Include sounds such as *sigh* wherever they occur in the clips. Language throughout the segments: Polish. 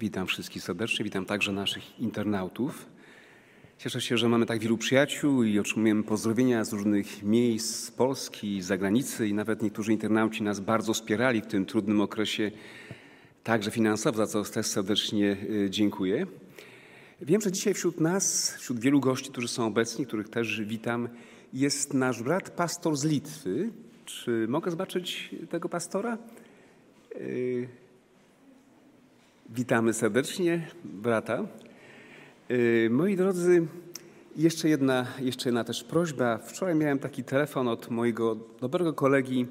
Witam wszystkich serdecznie, witam także naszych internautów. Cieszę się, że mamy tak wielu przyjaciół i otrzymujemy pozdrowienia z różnych miejsc z Polski, z zagranicy i nawet niektórzy internauci nas bardzo wspierali w tym trudnym okresie, także finansowo, za co też serdecznie y, dziękuję. Wiem, że dzisiaj wśród nas, wśród wielu gości, którzy są obecni, których też witam, jest nasz brat pastor z Litwy. Czy mogę zobaczyć tego pastora? Y, witamy serdecznie brata. Y, moi drodzy, jeszcze jedna, jeszcze jedna też prośba. Wczoraj miałem taki telefon od mojego dobrego kolegi,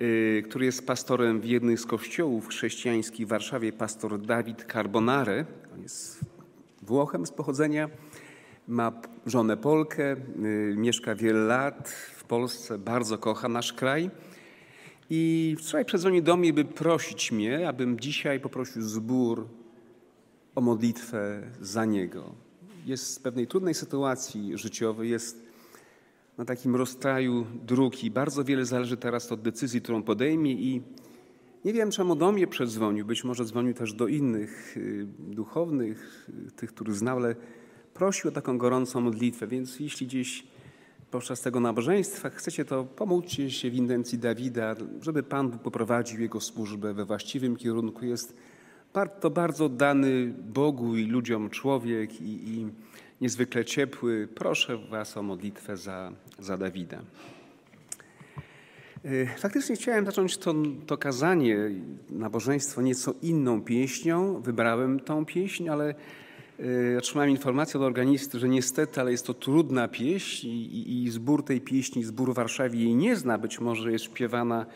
y, który jest pastorem w jednym z kościołów chrześcijańskich w Warszawie, pastor Dawid Carbonare. On jest Włochem z pochodzenia, ma żonę Polkę, mieszka wiele lat w Polsce, bardzo kocha nasz kraj. I wczoraj przedzwonił do mnie, by prosić mnie, abym dzisiaj poprosił zbór o modlitwę za niego. Jest w pewnej trudnej sytuacji życiowej, jest na takim rozstraju dróg i bardzo wiele zależy teraz od decyzji, którą podejmie i nie wiem, czemu do mnie przedzwonił, być może dzwonił też do innych y, duchownych, y, tych, których znał, ale prosił o taką gorącą modlitwę, więc jeśli gdzieś podczas tego nabożeństwa chcecie, to pomóżcie się w intencji Dawida, żeby Pan poprowadził jego służbę we właściwym kierunku. Jest to bardzo dany Bogu i ludziom człowiek i, i niezwykle ciepły. Proszę Was o modlitwę za, za Dawida. E, faktycznie chciałem zacząć to, to kazanie, nabożeństwo nieco inną pieśnią. Wybrałem tą pieśń, ale otrzymałem informację od organisty, że niestety, ale jest to trudna pieśń i, i, zbór tej pieśni, zbór w jej nie zna. Być może jest śpiewana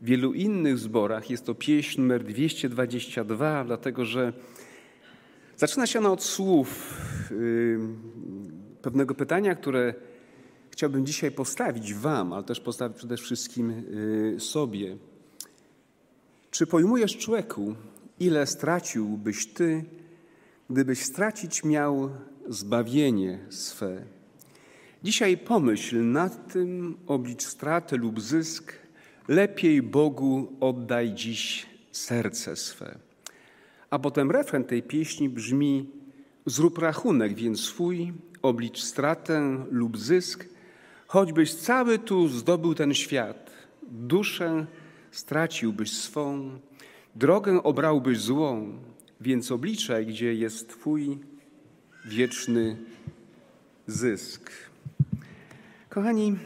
w wielu innych zborach. Jest to pieśń numer 222, dlatego że zaczyna się ona od słów yy, pewnego pytania, które chciałbym dzisiaj postawić Wam, ale też postawić przede wszystkim yy, sobie. Czy pojmujesz, człowieku, ile straciłbyś Ty, gdybyś stracić miał zbawienie swe. Dzisiaj pomyśl nad tym, oblicz stratę lub zysk, lepiej Bogu oddaj dziś serce swe. A potem refren tej pieśni brzmi: Zrób rachunek więc swój, oblicz stratę lub zysk, choćbyś cały tu zdobył ten świat, duszę straciłbyś swą, drogę obrałbyś złą, więc obliczaj, gdzie jest Twój wieczny zysk. Kochani,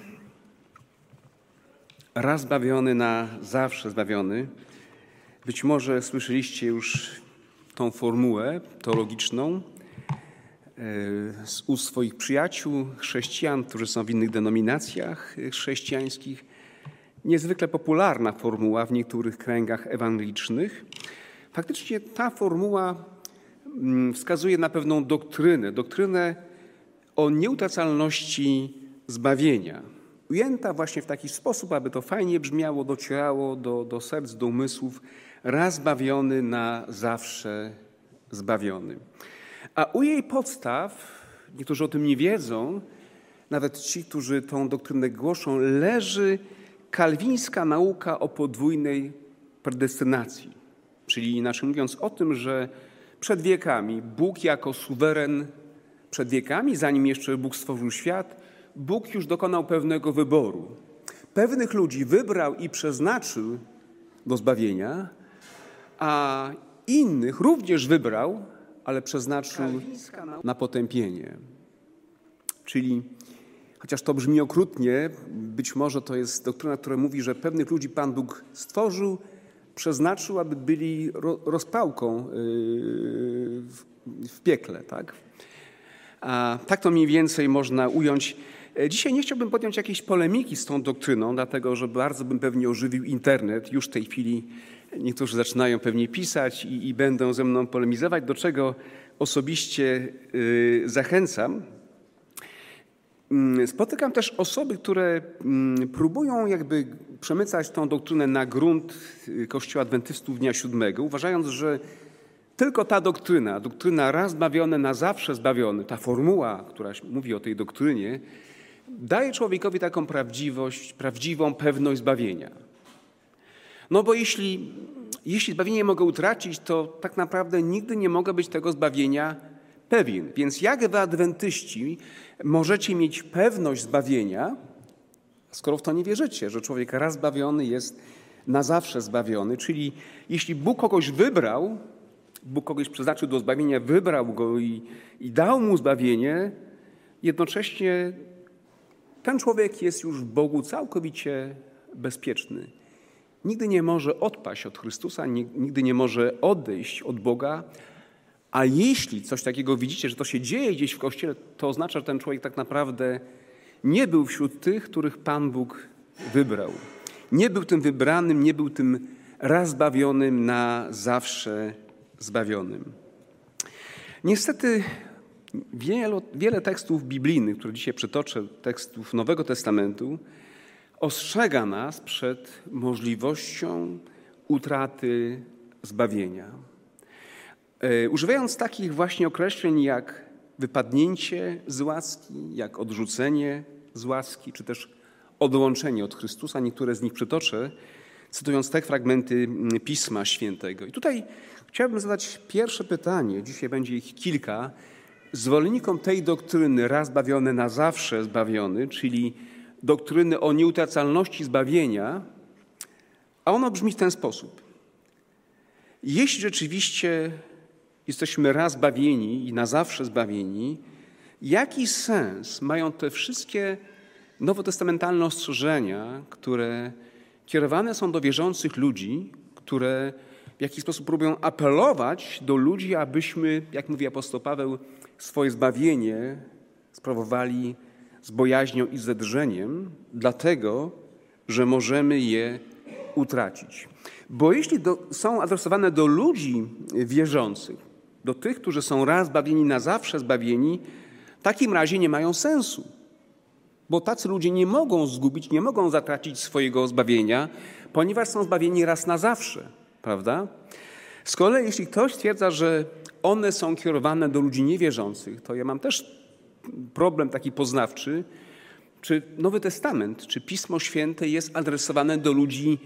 raz zbawiony na zawsze zbawiony. Być może słyszeliście już tą formułę teologiczną e, z ust swoich przyjaciół, chrześcijan, którzy są w innych denominacjach chrześcijańskich. Niezwykle popularna formuła w niektórych kręgach ewangelicznych. Faktycznie ta formuła mm, wskazuje na pewną doktrynę, doktrynę o nieutracalności zbawienia. Ujęta właśnie w taki sposób, aby to fajnie brzmiało, docierało do, do serc, do umysłów, raz zbawiony, na zawsze zbawiony. A u jej podstaw, niektórzy o tym nie wiedzą, nawet ci, którzy tą doktrynę głoszą, leży kalwińska nauka o podwójnej predestynacji. Czyli inaczej mówiąc o tym, że przed wiekami Bóg jako suweren, przed wiekami, zanim jeszcze Bóg stworzył świat, Bóg już dokonał pewnego wyboru. Pewnych ludzi wybrał i przeznaczył do zbawienia, a innych również wybrał, ale przeznaczył na potępienie. Czyli chociaż to brzmi okrutnie, być może to jest doktryna, która mówi, że pewnych ludzi Pan Bóg stworzył, przeznaczył, aby byli rozpałką yy, w piekle. Tak? A tak to mniej więcej można ująć. E, dzisiaj nie chciałbym podjąć jakiejś polemiki z tą doktryną, dlatego że bardzo bym pewnie ożywił internet. Już w tej chwili niektórzy zaczynają pewnie pisać i, i będą ze mną polemizować, do czego osobiście yy, zachęcam. Mm, spotykam też osoby, które mm, próbują jakby przemycać tą doktrynę na grunt y, Kościoła Adwentystów Dnia Siódmego, uważając, że tylko ta doktryna, doktryna raz zbawiony, na zawsze zbawiony, ta formuła, która mówi o tej doktrynie, daje człowiekowi taką prawdziwość, prawdziwą pewność zbawienia. No bo jeśli Jeśli zbawienie mogę utracić, to tak naprawdę nigdy nie mogę być tego zbawienia pewien. Więc jak wy adwentyści możecie mieć pewność zbawienia, skoro w to nie wierzycie, że człowiek raz zbawiony jest na zawsze zbawiony, czyli jeśli Bóg kogoś wybrał, Bóg kogoś przeznaczył do zbawienia, wybrał go i, i dał mu zbawienie, jednocześnie ten człowiek jest już w Bogu całkowicie bezpieczny. Nigdy nie może odpaść od Chrystusa, nigdy nie może odejść od Boga, a jeśli coś takiego widzicie, że to się dzieje gdzieś w kościele, to oznacza, że ten człowiek tak naprawdę nie był wśród tych, których Pan Bóg wybrał. Nie był tym wybranym, nie był tym raz zbawionym, na zawsze zbawionym. Niestety wiele, wiele tekstów biblijnych, które dzisiaj przytoczę, tekstów Nowego Testamentu, ostrzega nas przed możliwością utraty zbawienia. E, używając takich właśnie określeń jak wypadnięcie z łaski, jak odrzucenie z łaski, czy też odłączenie od Chrystusa, niektóre z nich przytoczę, cytując te fragmenty Pisma Świętego. I tutaj chciałbym zadać pierwsze pytanie, dzisiaj będzie ich kilka, zwolennikom tej doktryny raz zbawiony, na zawsze zbawiony, czyli doktryny o nieutracalności zbawienia, a ono brzmi w ten sposób. Jeśli rzeczywiście jesteśmy raz zbawieni i na zawsze zbawieni, jaki sens mają te wszystkie nowotestamentalne ostrzeżenia, które kierowane są do wierzących ludzi, które w jakiś sposób próbują apelować do ludzi, abyśmy, jak mówi apostoł Paweł, swoje zbawienie sprawowali z bojaźnią i zedrzeniem, dlatego, że możemy je utracić. Bo jeśli do, są adresowane do ludzi wierzących, do tych, którzy są raz zbawieni, na zawsze zbawieni, w takim razie nie mają sensu. Bo tacy ludzie nie mogą zgubić, nie mogą zatracić swojego zbawienia, ponieważ są zbawieni raz na zawsze, prawda? Z kolei, jeśli ktoś stwierdza, że one są kierowane do ludzi niewierzących, to ja mam też problem taki poznawczy, czy Nowy Testament, czy Pismo Święte jest adresowane do ludzi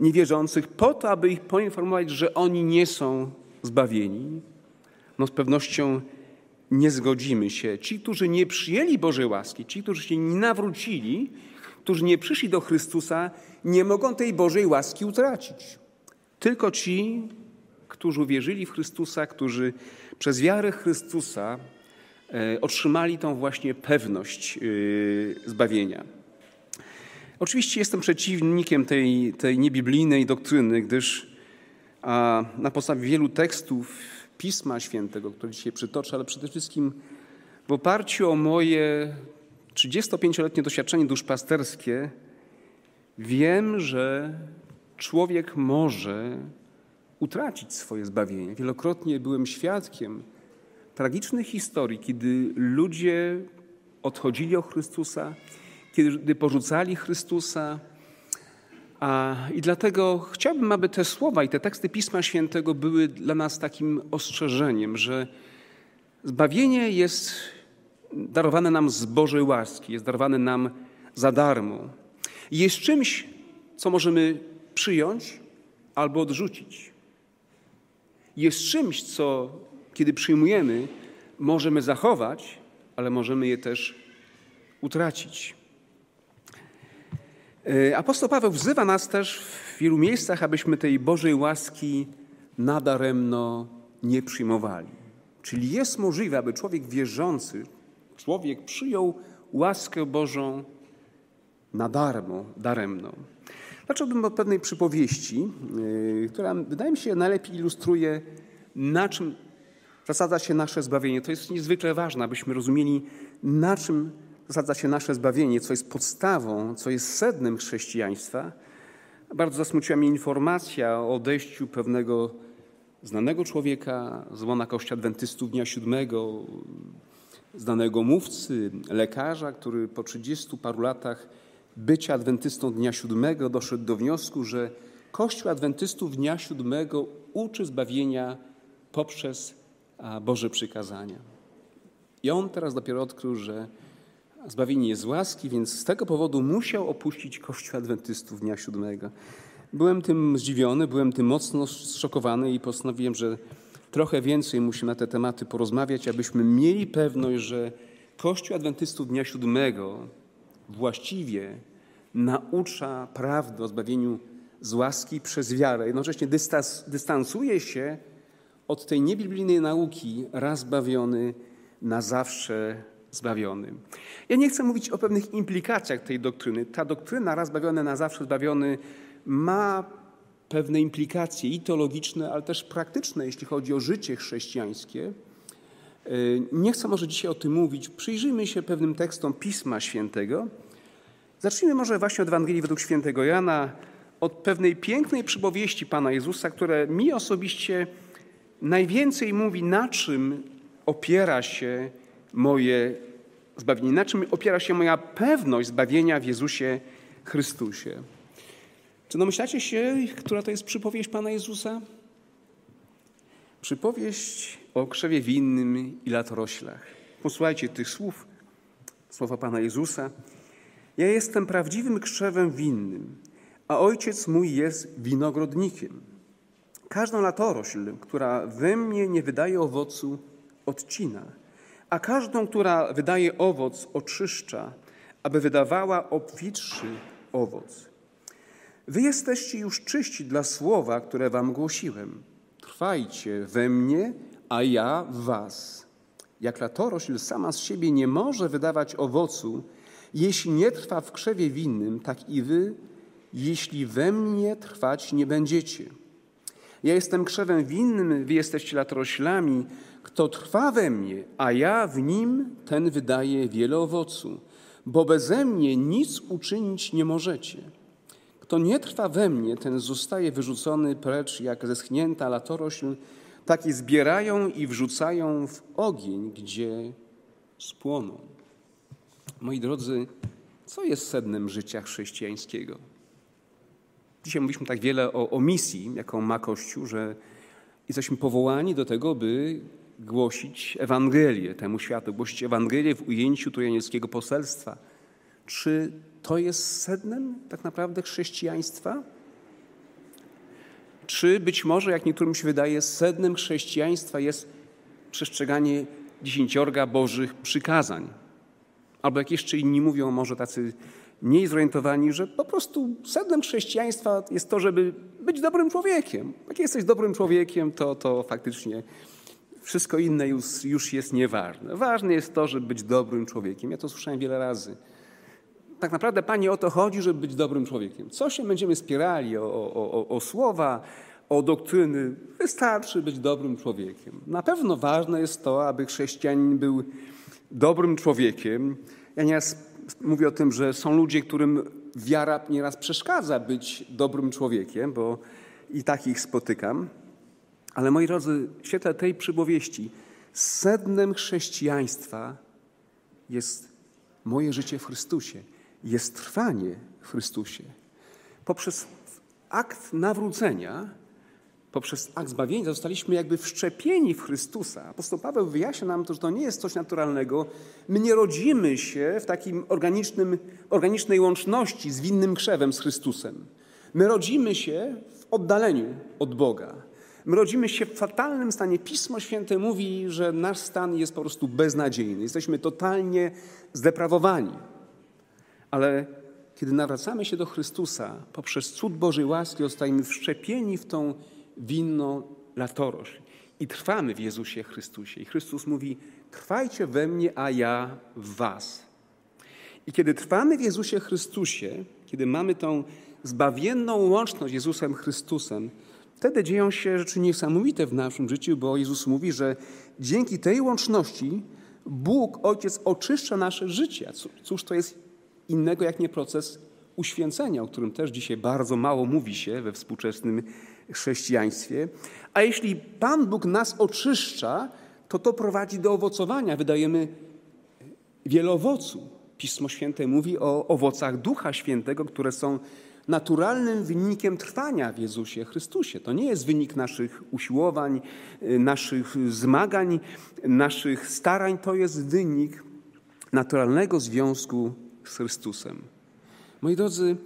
niewierzących po to, aby ich poinformować, że oni nie są zbawieni? No z pewnością nie zgodzimy się. Ci, którzy nie przyjęli Bożej łaski, ci, którzy się nie nawrócili, którzy nie przyszli do Chrystusa, nie mogą tej Bożej łaski utracić. Tylko ci, którzy uwierzyli w Chrystusa, którzy przez wiarę Chrystusa e, otrzymali tą właśnie pewność e, zbawienia. Oczywiście jestem przeciwnikiem tej, tej niebiblijnej doktryny, gdyż na podstawie wielu tekstów Pisma Świętego, które dzisiaj przytoczę, ale przede wszystkim w oparciu o moje 35-letnie doświadczenie duszpasterskie, wiem, że człowiek może utracić swoje zbawienie. Wielokrotnie byłem świadkiem tragicznych historii, kiedy ludzie odchodzili od Chrystusa, kiedy porzucali Chrystusa. I dlatego chciałbym, aby te słowa i te teksty Pisma Świętego były dla nas takim ostrzeżeniem, że zbawienie jest darowane nam z Bożej łaski, jest darowane nam za darmo. Jest czymś, co możemy przyjąć albo odrzucić. Jest czymś, co kiedy przyjmujemy, możemy zachować, ale możemy je też utracić. E, apostoł Paweł wzywa nas też w wielu miejscach, abyśmy tej Bożej łaski nadaremno nie przyjmowali. Czyli jest możliwe, aby człowiek wierzący, człowiek przyjął łaskę Bożą na darmo, daremno. Zacząłbym od pewnej przypowieści, yy, która wydaje mi się najlepiej ilustruje, na czym zasadza się nasze zbawienie. To jest niezwykle ważne, abyśmy rozumieli, na czym zasadza się nasze zbawienie, co jest podstawą, co jest sednem chrześcijaństwa. Bardzo zasmuciła mnie informacja o odejściu pewnego znanego człowieka z łona Kościoła Adwentystów Dnia Siódmego, znanego mówcy, lekarza, który po 30 paru latach bycia adwentystą Dnia Siódmego doszedł do wniosku, że Kościół Adwentystów Dnia Siódmego uczy zbawienia poprzez Boże przykazania. I on teraz dopiero odkrył, że zbawienie jest z łaski, więc z tego powodu musiał opuścić Kościół Adwentystów Dnia Siódmego. Byłem tym zdziwiony, byłem tym mocno zszokowany i postanowiłem, że trochę więcej musimy na te tematy porozmawiać, abyśmy mieli pewność, że Kościół Adwentystów Dnia Siódmego właściwie naucza prawdę o zbawieniu z łaski przez wiarę. Jednocześnie dystans, dystansuje się od tej niebiblijnej nauki raz zbawiony, na zawsze zbawiony. Ja nie chcę mówić o pewnych implikacjach tej doktryny. Ta doktryna raz zbawiony, na zawsze zbawiony ma pewne implikacje i teologiczne, ale też praktyczne, jeśli chodzi o życie chrześcijańskie. E, nie chcę może dzisiaj o tym mówić. Przyjrzyjmy się pewnym tekstom Pisma Świętego. Zacznijmy może właśnie od Ewangelii według świętego Jana, od pewnej pięknej przypowieści Pana Jezusa, które mi osobiście najwięcej mówi, na czym opiera się moje zbawienie, na czym opiera się moja pewność zbawienia w Jezusie Chrystusie. Czy domyślacie się, która to jest przypowieść Pana Jezusa? Przypowieść o krzewie winnym i latoroślach. Posłuchajcie tych słów, słowa Pana Jezusa. Ja jestem prawdziwym krzewem winnym, a ojciec mój jest winogrodnikiem. Każdą latorośl, która we mnie nie wydaje owocu, odcina, a każdą, która wydaje owoc, oczyszcza, aby wydawała obfitszy owoc. Wy jesteście już czyści dla słowa, które wam głosiłem. Trwajcie we mnie, a ja w was. Jak latorośl sama z siebie nie może wydawać owocu, jeśli nie trwa w krzewie winnym, tak i wy, jeśli we mnie trwać nie będziecie. Ja jestem krzewem winnym, wy jesteście latoroślami. Kto trwa we mnie, a ja w nim, ten wydaje wiele owocu, bo beze mnie nic uczynić nie możecie. Kto nie trwa we mnie, ten zostaje wyrzucony precz jak zeschnięta latorośl, taki zbierają i wrzucają w ogień, gdzie spłoną. Moi drodzy, co jest sednem życia chrześcijańskiego? Dzisiaj mówiliśmy tak wiele o, o misji, jaką ma Kościół, że jesteśmy powołani do tego, by głosić Ewangelię temu światu, głosić Ewangelię w ujęciu trójanieckiego poselstwa. Czy to jest sednem tak naprawdę chrześcijaństwa? Czy być może, jak niektórym się wydaje, sednem chrześcijaństwa jest przestrzeganie dziesięciorga Bożych przykazań? Albo jak jeszcze inni mówią, może tacy mniej zorientowani, że po prostu sednem chrześcijaństwa jest to, żeby być dobrym człowiekiem. Jak jesteś dobrym człowiekiem, to, to faktycznie wszystko inne już, już jest nieważne. Ważne jest to, żeby być dobrym człowiekiem. Ja to słyszałem wiele razy. Tak naprawdę, Panie, o to chodzi, żeby być dobrym człowiekiem. Co się będziemy spierali o, o, o, o słowa, o doktryny? Wystarczy być dobrym człowiekiem. Na pewno ważne jest to, aby chrześcijanin był dobrym człowiekiem. Ja nieraz mówię o tym, że są ludzie, którym wiara nieraz przeszkadza być dobrym człowiekiem, bo i takich spotykam. Ale moi drodzy, w świetle tej przypowieści, sednem chrześcijaństwa jest moje życie w Chrystusie, jest trwanie w Chrystusie. Poprzez akt nawrócenia poprzez akt zbawienia zostaliśmy jakby wszczepieni w Chrystusa. Apostoł Paweł wyjaśnia nam to, że to nie jest coś naturalnego. My nie rodzimy się w takim organicznym, organicznej łączności z winnym krzewem z Chrystusem. My rodzimy się w oddaleniu od Boga. My rodzimy się w fatalnym stanie. Pismo Święte mówi, że nasz stan jest po prostu beznadziejny. Jesteśmy totalnie zdeprawowani. Ale kiedy nawracamy się do Chrystusa, poprzez cud Bożej łaski zostajemy wszczepieni w tą winną latorośl. I trwamy w Jezusie Chrystusie. I Chrystus mówi: Trwajcie we mnie, a ja w Was. I kiedy trwamy w Jezusie Chrystusie, kiedy mamy tą zbawienną łączność z Jezusem Chrystusem, wtedy dzieją się rzeczy niesamowite w naszym życiu, bo Jezus mówi, że dzięki tej łączności Bóg, Ojciec, oczyszcza nasze życie. Cóż to jest innego jak nie proces uświęcenia, o którym też dzisiaj bardzo mało mówi się we współczesnym chrześcijaństwie. A jeśli Pan Bóg nas oczyszcza, to to prowadzi do owocowania. Wydajemy wiele owocu. Pismo Święte mówi o owocach Ducha Świętego, które są naturalnym wynikiem trwania w Jezusie Chrystusie. To nie jest wynik naszych usiłowań, naszych zmagań, naszych starań, to jest wynik naturalnego związku z Chrystusem. Moi drodzy,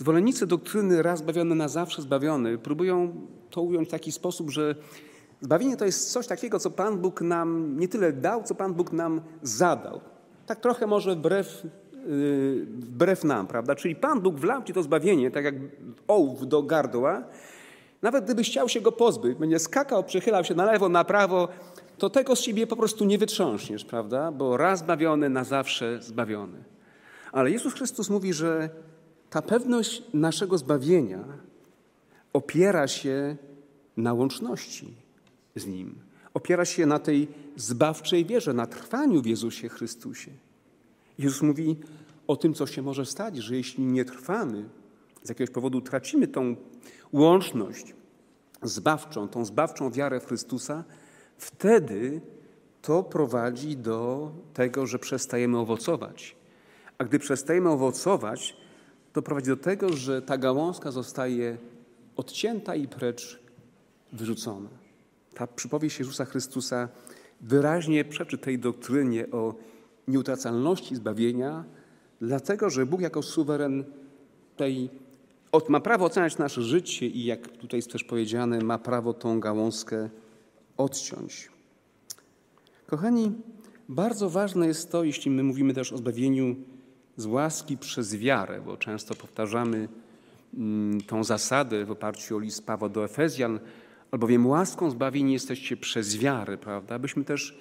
Zwolennicy doktryny raz zbawiony, na zawsze zbawiony próbują to ująć w taki sposób, że zbawienie to jest coś takiego, co Pan Bóg nam nie tyle dał, co Pan Bóg nam zadał. Tak trochę może wbrew, wbrew nam, prawda? Czyli Pan Bóg wlał ci to zbawienie, tak jak ołów do gardła. Nawet gdybyś chciał się go pozbyć, będzie skakał, przychylał się na lewo, na prawo, to tego z ciebie po prostu nie wytrząśniesz, prawda? Bo raz zbawiony, na zawsze zbawiony. Ale Jezus Chrystus mówi, że ta pewność naszego zbawienia opiera się na łączności z Nim. Opiera się na tej zbawczej wierze, na trwaniu w Jezusie Chrystusie. Jezus mówi o tym, co się może stać, że jeśli nie trwamy, z jakiegoś powodu tracimy tą łączność zbawczą, tą zbawczą wiarę w Chrystusa, wtedy to prowadzi do tego, że przestajemy owocować. A gdy przestajemy owocować, to prowadzi do tego, że ta gałązka zostaje odcięta i precz wyrzucona. Ta przypowieść Jezusa Chrystusa wyraźnie przeczy tej doktrynie o nieutracalności zbawienia, dlatego że Bóg jako suweren tej ma prawo oceniać nasze życie i jak tutaj jest też powiedziane, ma prawo tą gałązkę odciąć. Kochani, bardzo ważne jest to, jeśli my mówimy też o zbawieniu z łaski przez wiarę, bo często powtarzamy mm, tą zasadę w oparciu o list Pawła do Efezjan, albowiem łaską zbawieni jesteście przez wiarę, prawda? Abyśmy też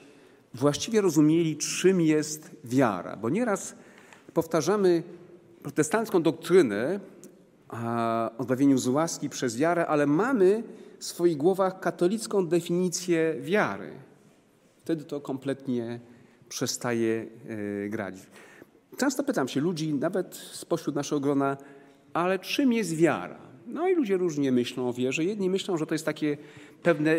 właściwie rozumieli, czym jest wiara, bo nieraz powtarzamy protestancką doktrynę o zbawieniu z łaski przez wiarę, ale mamy w swoich głowach katolicką definicję wiary. Wtedy to kompletnie przestaje e, grać. Często pytam się ludzi, nawet spośród naszego grona, ale czym jest wiara? No i ludzie różnie myślą o wierze. Jedni myślą, że to jest takie pewne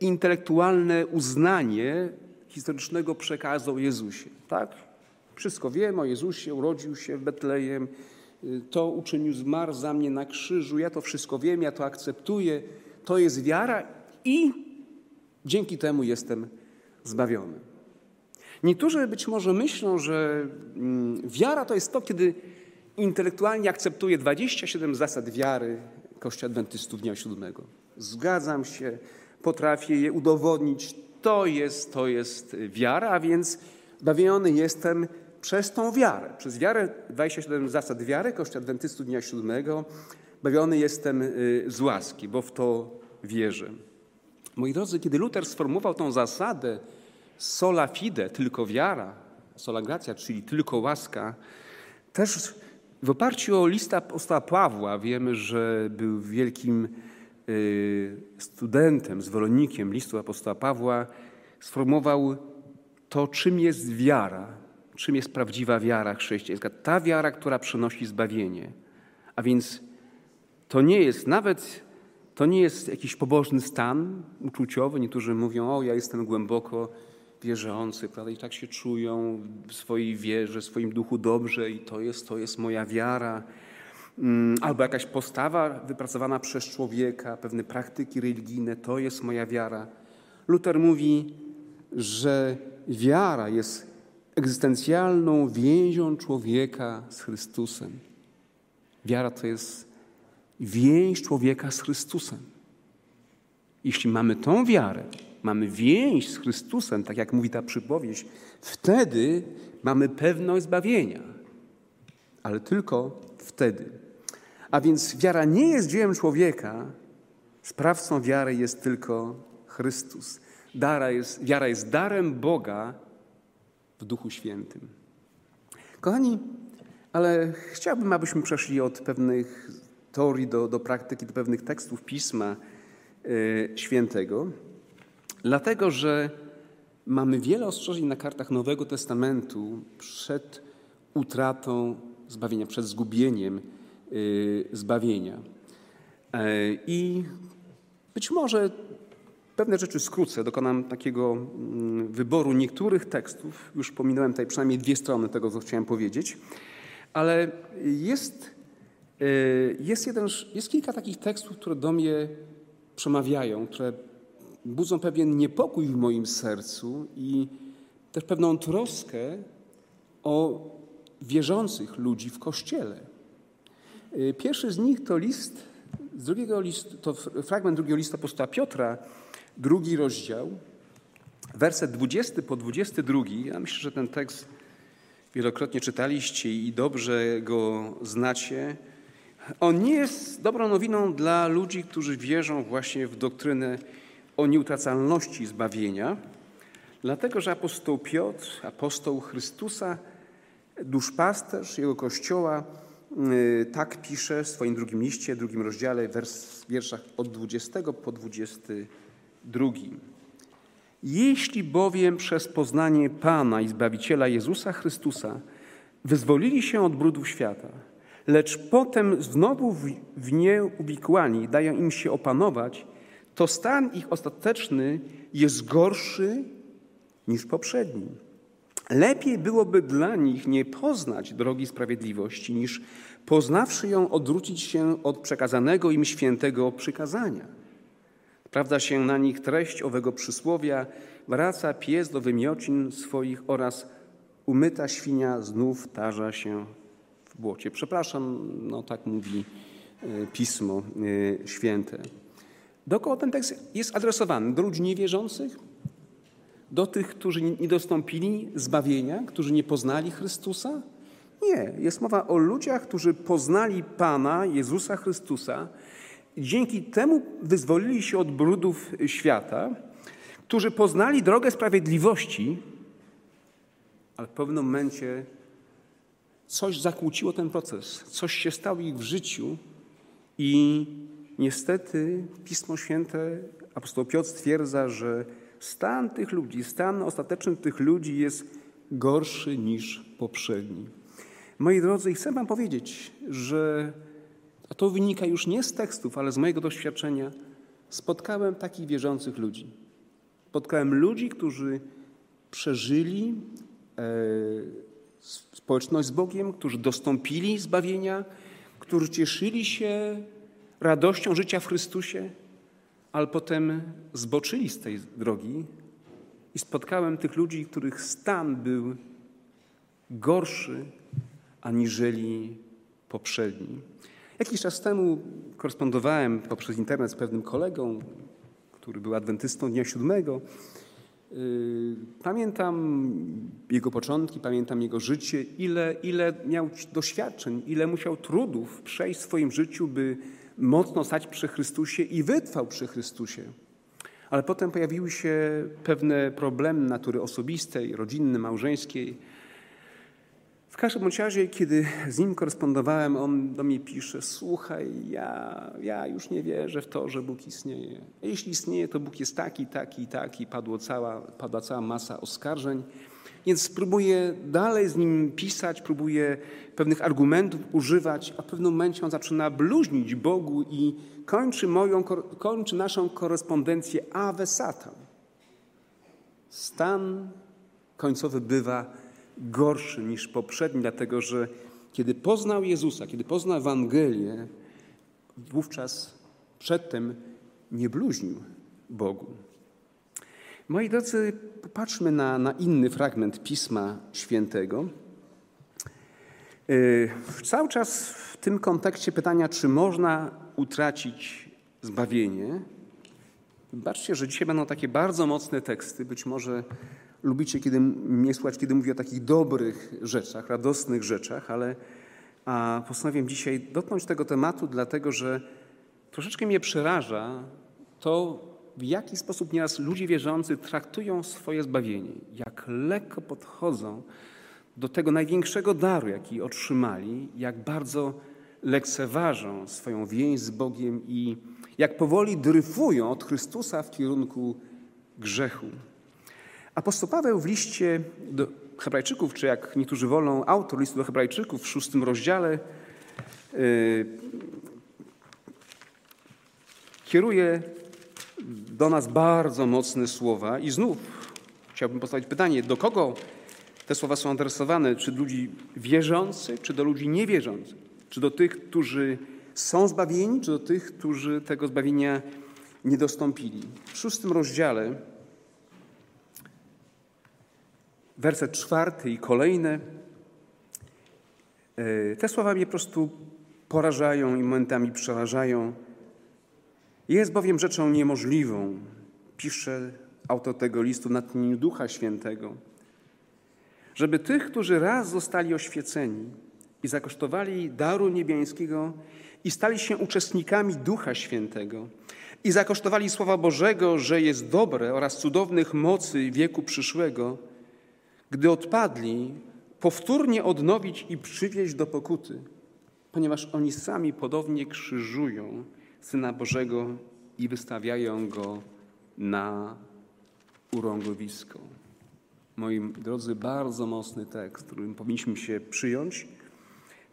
intelektualne uznanie historycznego przekazu o Jezusie. Tak? Wszystko wiem o Jezusie, urodził się w Betlejem, to uczynił, zmarł za mnie na krzyżu, ja to wszystko wiem, ja to akceptuję, to jest wiara i dzięki temu jestem zbawiony. Niektórzy być może myślą, że mm, wiara to jest to, kiedy intelektualnie akceptuję 27 zasad wiary Kościoła Adwentystów Dnia Siódmego. Zgadzam się, potrafię je udowodnić. To jest, to jest wiara, a więc zbawiony jestem przez tą wiarę. Przez wiarę, 27 zasad wiary Kościoła Adwentystów Dnia Siódmego, bawiony jestem y, z łaski, bo w to wierzę. Moi drodzy, kiedy Luther sformułował tą zasadę sola fide, tylko wiara, sola gracja, czyli tylko łaska, też w oparciu o lista apostoła Pawła wiemy, że był wielkim studentem, zwolennikiem listu apostoła Pawła, sformułował to, czym jest wiara, czym jest prawdziwa wiara chrześcijańska. Ta wiara, która przynosi zbawienie. A więc to nie jest nawet to nie jest jakiś pobożny stan uczuciowy. Niektórzy mówią, o ja jestem głęboko wierzący, prawda? I tak się czują w swojej wierze, w swoim duchu dobrze i to jest, to jest moja wiara. Mm, albo jakaś postawa wypracowana przez człowieka, pewne praktyki religijne, to jest moja wiara. Luther mówi, że wiara jest egzystencjalną więzią człowieka z Chrystusem. Wiara to jest więź człowieka z Chrystusem. Jeśli mamy tą wiarę, mamy więź z Chrystusem, tak jak mówi ta przypowieść, wtedy mamy pewność zbawienia. Ale tylko wtedy. A więc wiara nie jest dziełem człowieka, sprawcą wiary jest tylko Chrystus. Dara jest, wiara jest darem Boga w Duchu Świętym. Kochani, ale chciałbym, abyśmy przeszli od pewnych teorii do, do praktyki, do pewnych tekstów Pisma y, Świętego, dlatego że mamy wiele ostrzeżeń na kartach Nowego Testamentu przed utratą zbawienia, przed zgubieniem zbawienia. E, I być może pewne rzeczy skrócę, dokonam takiego mm, wyboru niektórych tekstów. Już pominąłem tutaj przynajmniej dwie strony tego, co chciałem powiedzieć, ale jest, e, jest, jeden, jest kilka takich tekstów, które do mnie przemawiają, które budzą pewien niepokój w moim sercu i też pewną troskę o wierzących ludzi w Kościele. Y, pierwszy z nich to list z drugiego listu, to fragment drugiego listu apostoła Piotra, drugi rozdział, werset 20 po 22. Ja myślę, że ten tekst wielokrotnie czytaliście i dobrze go znacie. On nie jest dobrą nowiną dla ludzi, którzy wierzą właśnie w doktrynę o nieutracalności zbawienia, dlatego że apostoł Piotr, apostoł Chrystusa, duszpasterz jego kościoła, tak pisze w swoim drugim liście, drugim rozdziale, wers, wierszach od 20 po 22. Jeśli bowiem przez poznanie Pana i Zbawiciela Jezusa Chrystusa wyzwolili się od brudów świata, lecz potem znowu w nie uwikłani dają im się opanować, to stan ich ostateczny jest gorszy niż poprzedni. Lepiej byłoby dla nich nie poznać drogi sprawiedliwości, niż poznawszy ją odwrócić się od przekazanego im świętego przykazania. Sprawdza się na nich treść owego przysłowia, wraca pies do wymiocin swoich oraz umyta świnia znów tarza się w błocie. Przepraszam, no tak mówi e, Pismo e, Święte. Do kogo ten tekst jest adresowany? Do ludzi niewierzących? Do tych, którzy nie dostąpili zbawienia, którzy nie poznali Chrystusa? Nie, jest mowa o ludziach, którzy poznali Pana Jezusa Chrystusa, dzięki temu wyzwolili się od brudów świata, którzy poznali drogę sprawiedliwości, ale w pewnym momencie coś zakłóciło ten proces, coś się stało ich w życiu i niestety Pismo Święte, apostoł Piotr stwierdza, że stan tych ludzi, stan ostateczny tych ludzi jest gorszy niż poprzedni. Moi drodzy, chcę Wam powiedzieć, że a to wynika już nie z tekstów, ale z mojego doświadczenia. Spotkałem takich wierzących ludzi. Spotkałem ludzi, którzy przeżyli e, społeczność z Bogiem, którzy dostąpili zbawienia, którzy cieszyli się radością życia w Chrystusie, ale potem zboczyli z tej drogi i spotkałem tych ludzi, których stan był gorszy aniżeli poprzedni. Jakiś czas temu korespondowałem poprzez internet z pewnym kolegą, który był adwentystą Dnia Siódmego. Y, pamiętam jego początki, pamiętam jego życie, ile, ile miał doświadczeń, ile musiał trudów przejść w swoim życiu, by mocno stać przy Chrystusie i wytrwał przy Chrystusie. Ale potem pojawiły się pewne problemy natury osobistej, rodzinnej, małżeńskiej w każdym razie, kiedy z nim korespondowałem, on do mnie pisze: Słuchaj, ja, ja już nie wierzę w to, że Bóg istnieje. Jeśli istnieje, to Bóg jest taki, taki, taki. Padło cała, padła cała masa oskarżeń. Więc próbuję dalej z nim pisać, próbuję pewnych argumentów używać, a w pewnym momencie on zaczyna bluźnić Bogu i kończy, moją, kończy naszą korespondencję Ave Satan. Stan końcowy bywa gorszy niż poprzedni, dlatego że kiedy poznał Jezusa, kiedy poznał Ewangelię, wówczas przedtem nie bluźnił Bogu. Moi drodzy, popatrzmy na, na inny fragment Pisma Świętego. Yy, cały czas w tym kontekście pytania, czy można utracić zbawienie. Zobaczcie, że dzisiaj będą takie bardzo mocne teksty, być może lubicie kiedy, mnie słuchać, kiedy mówię o takich dobrych rzeczach, radosnych rzeczach, ale a postanowiłem dzisiaj dotknąć tego tematu, dlatego że troszeczkę mnie przeraża to, w jaki sposób nieraz ludzie wierzący traktują swoje zbawienie, jak lekko podchodzą do tego największego daru, jaki otrzymali, jak bardzo lekceważą swoją więź z Bogiem i jak powoli dryfują od Chrystusa w kierunku grzechu. Apostoł Paweł w liście do Hebrajczyków, czy jak niektórzy wolą, autor listu do Hebrajczyków w szóstym rozdziale yy, kieruje do nas bardzo mocne słowa i znów chciałbym postawić pytanie, do kogo te słowa są adresowane? Czy do ludzi wierzących, czy do ludzi niewierzących? Czy do tych, którzy są zbawieni, czy do tych, którzy tego zbawienia nie dostąpili? W szóstym rozdziale werset czwarty i kolejne. E, te słowa mnie po prostu porażają i momentami przerażają. Jest bowiem rzeczą niemożliwą, pisze autor tego listu w natchnieniu Ducha Świętego, żeby tych, którzy raz zostali oświeceni i zakosztowali daru niebiańskiego i stali się uczestnikami Ducha Świętego i zakosztowali Słowa Bożego, że jest dobre oraz cudownych mocy wieku przyszłego, gdy odpadli, powtórnie odnowić i przywieźć do pokuty, ponieważ oni sami podobnie krzyżują Syna Bożego i wystawiają Go na urągowisko. Moi drodzy, bardzo mocny tekst, którym powinniśmy się przyjąć.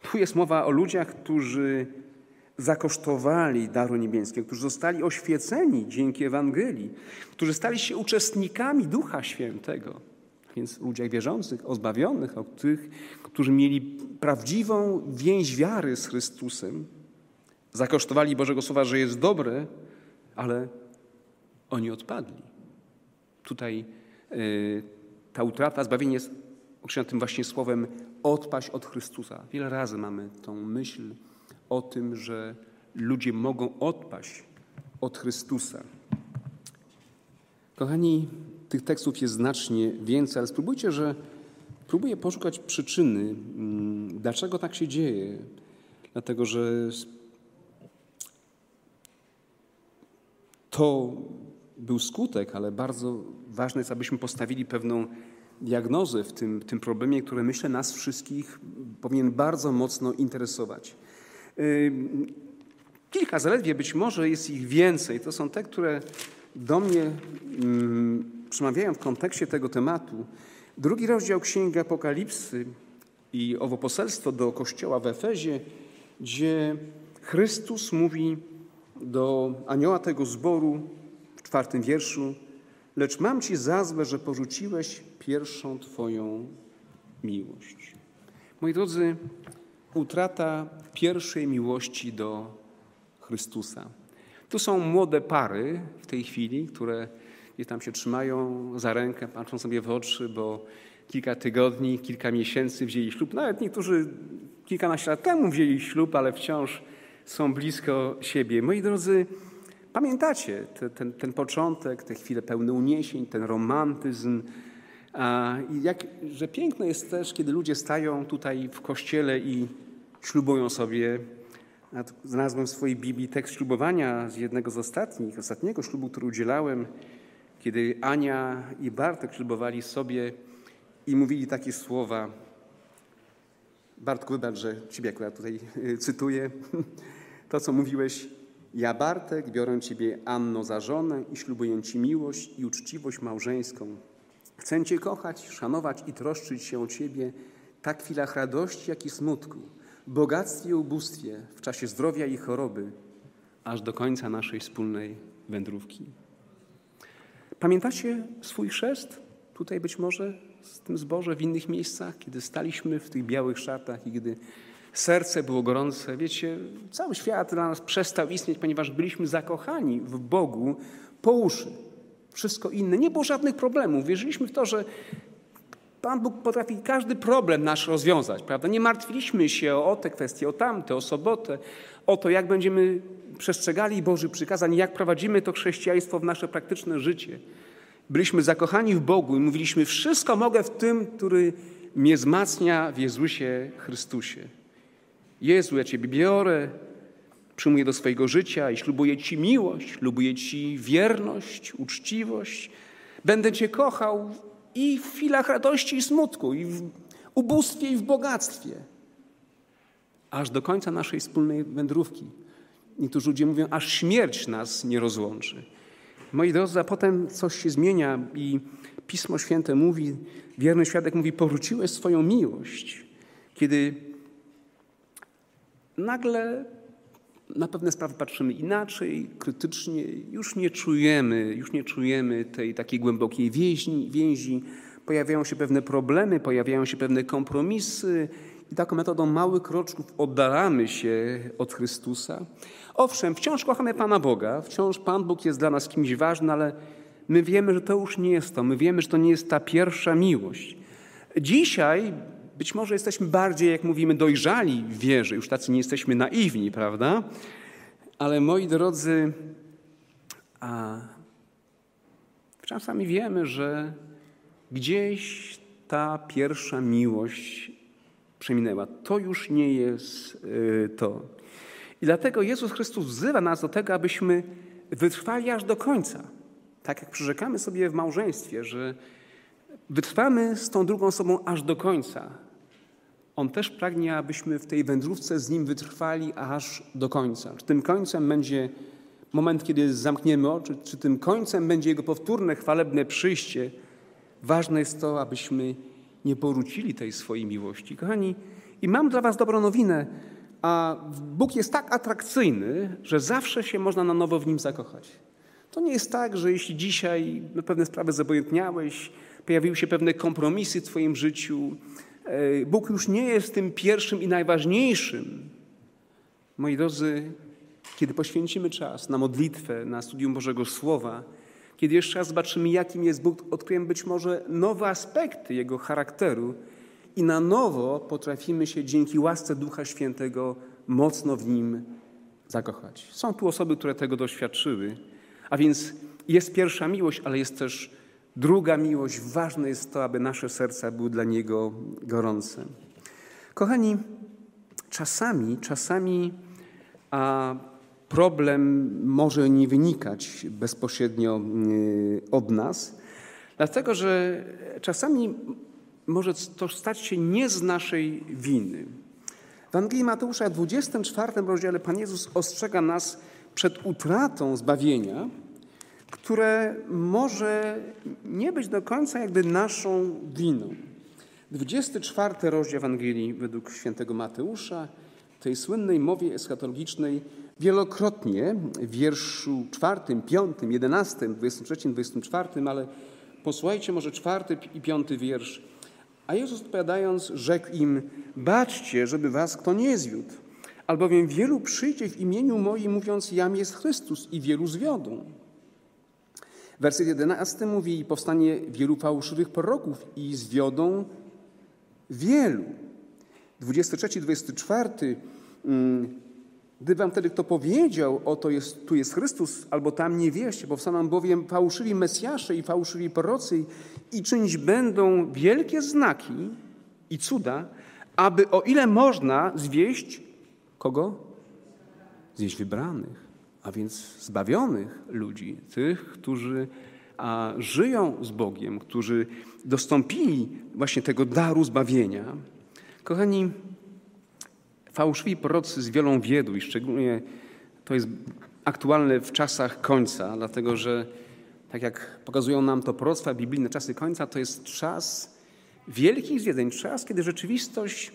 Tu jest mowa o ludziach, którzy zakosztowali daru niebieskiego, którzy zostali oświeceni dzięki Ewangelii, którzy stali się uczestnikami Ducha Świętego. Więc ludziach wierzących, ozbawionych, o tych, którzy mieli prawdziwą więź wiary z Chrystusem, zakosztowali Bożego Słowa, że jest dobre, ale oni odpadli. Tutaj y, ta utrata zbawienia jest określona tym właśnie słowem odpaść od Chrystusa. Wiele razy mamy tą myśl o tym, że ludzie mogą odpaść od Chrystusa. Kochani, tych tekstów jest znacznie więcej, ale spróbujcie, że próbuję poszukać przyczyny, mm, dlaczego tak się dzieje. Dlatego, że to był skutek, ale bardzo ważne jest, abyśmy postawili pewną diagnozę w tym, tym problemie, który myślę nas wszystkich powinien bardzo mocno interesować. Kilka zaledwie, być może jest ich więcej. To są te, które do mnie przemawiają w kontekście tego tematu. Drugi rozdział Księgi Apokalipsy i owo poselstwo do kościoła w Efezie, gdzie Chrystus mówi do anioła tego zboru w czwartym wierszu, lecz mam ci za złe, że porzuciłeś pierwszą Twoją miłość. Moi drodzy, utrata pierwszej miłości do Chrystusa. Tu są młode pary w tej chwili, które gdzieś tam się trzymają za rękę, patrzą sobie w oczy, bo kilka tygodni, kilka miesięcy wzięli ślub. Nawet niektórzy kilkanaście lat temu wzięli ślub, ale wciąż są blisko siebie. Moi drodzy, pamiętacie te, ten, ten początek, te chwile pełne uniesień, ten romantyzm. I jak, że piękne jest też, kiedy ludzie stają tutaj w kościele i ślubują sobie. Znalazłem w swojej Biblii tekst ślubowania z jednego z ostatnich, ostatniego ślubu, który udzielałem, kiedy Ania i Bartek ślubowali sobie i mówili takie słowa. Bartku, wybacz, że Ciebie akurat tutaj y, cytuję. *laughs* To, co mówiłeś, ja Bartek biorę Ciebie, Anno, za żonę i ślubuję Ci miłość i uczciwość małżeńską. Chcę Cię kochać, szanować i troszczyć się o Ciebie tak w chwilach radości, jak i smutku, bogactwie i ubóstwie, w czasie zdrowia i choroby, aż do końca naszej wspólnej wędrówki. Pamiętacie swój chrzest? Tutaj być może z tym zboże w innych miejscach, kiedy staliśmy w tych białych szatach i kiedy serce było gorące. Wiecie, cały świat dla nas przestał istnieć, ponieważ byliśmy zakochani w Bogu po uszy. Wszystko inne. Nie było żadnych problemów. Wierzyliśmy w to, że Pan Bóg potrafi każdy problem nasz rozwiązać, prawda? Nie martwiliśmy się o te kwestie, o tamte, o sobotę, o to, jak będziemy przestrzegali Boży przykazań, jak prowadzimy to chrześcijaństwo w nasze praktyczne życie. Byliśmy zakochani w Bogu i mówiliśmy: Wszystko mogę w tym, który mnie wzmacnia w Jezusie Chrystusie. Jezu, ja Ciebie biorę, przyjmuję do swojego życia i ślubuję Ci miłość, ślubuję Ci wierność, uczciwość. Będę Cię kochał i w chwilach radości i smutku, i w ubóstwie, i w bogactwie, aż do końca naszej wspólnej wędrówki. Niektórzy ludzie mówią, aż śmierć nas nie rozłączy. Moi drodzy, a potem coś się zmienia i Pismo Święte mówi, wierny świadek mówi, powróciłeś swoją miłość, kiedy nagle na pewne sprawy patrzymy inaczej, krytycznie, już nie czujemy, już nie czujemy tej takiej głębokiej więzi, więzi. Pojawiają się pewne problemy, pojawiają się pewne kompromisy i taką metodą małych kroczków oddalamy się od Chrystusa. Owszem, wciąż kochamy Pana Boga, wciąż Pan Bóg jest dla nas kimś ważny, ale my wiemy, że to już nie jest to. My wiemy, że to nie jest ta pierwsza miłość. Dzisiaj Być może jesteśmy bardziej, jak mówimy, dojrzali w wierze, już tacy nie jesteśmy naiwni, prawda? Ale moi drodzy, a czasami wiemy, że gdzieś ta pierwsza miłość przeminęła. To już nie jest y, to. I dlatego Jezus Chrystus wzywa nas do tego, abyśmy wytrwali aż do końca. Tak jak przyrzekamy sobie w małżeństwie, że wytrwamy z tą drugą osobą aż do końca. On też pragnie, abyśmy w tej wędrówce z Nim wytrwali aż do końca. Czy tym końcem będzie moment, kiedy zamkniemy oczy, czy tym końcem będzie Jego powtórne, chwalebne przyjście. Ważne jest to, abyśmy nie porzucili tej swojej miłości. Kochani, i mam dla Was dobrą nowinę, a Bóg jest tak atrakcyjny, że zawsze się można na nowo w Nim zakochać. To nie jest tak, że jeśli dzisiaj pewne sprawy zabojętniałeś, pojawiły się pewne kompromisy w Twoim życiu, Bóg już nie jest tym pierwszym i najważniejszym. Moi drodzy, kiedy poświęcimy czas na modlitwę, na studium Bożego Słowa, kiedy jeszcze raz zobaczymy, jakim jest Bóg, odkryjemy być może nowe aspekty Jego charakteru i na nowo potrafimy się dzięki łasce Ducha Świętego mocno w Nim zakochać. Są tu osoby, które tego doświadczyły, a więc jest pierwsza miłość, ale jest też druga miłość. Ważne jest to, aby nasze serca były dla Niego gorące. Kochani, czasami, czasami a problem może nie wynikać bezpośrednio y, od nas, dlatego że czasami może to stać się nie z naszej winy. W Ewangelii Mateusza w 24 rozdziale Pan Jezus ostrzega nas przed utratą zbawienia, które może nie być do końca jakby naszą winą. 24 rozdział Ewangelii według świętego Mateusza, tej słynnej mowie eschatologicznej, wielokrotnie w wierszu czwartym, piątym, jedenastym, dwudziestym trzecim, dwudziestym czwartym, ale posłuchajcie może czwarty i piąty wiersz. A Jezus odpowiadając, rzekł im: Baczcie, żeby was kto nie zwiódł, albowiem wielu przyjdzie w imieniu moim, mówiąc: Jam jest Chrystus, i wielu zwiodą. Werset 11 mówi: Powstanie wielu fałszywych proroków i zwiodą wielu. 23, 24. Gdy wam wtedy kto powiedział, oto jest, tu jest Chrystus, albo tam nie wierzcie, powstaną bowiem fałszywi Mesjasze i fałszywi prorocy i czynić będą wielkie znaki i cuda, aby o ile można zwieść kogo? Zwieść wybranych, a więc zbawionych ludzi, tych, którzy a, żyją z Bogiem, którzy dostąpili właśnie tego daru zbawienia. Kochani, Fałszywi prorocy z wielą wiedu i szczególnie to jest aktualne w czasach końca, dlatego że tak jak pokazują nam to proroctwa biblijne, czasy końca to jest czas wielkich zwiedzeń, czas, kiedy rzeczywistość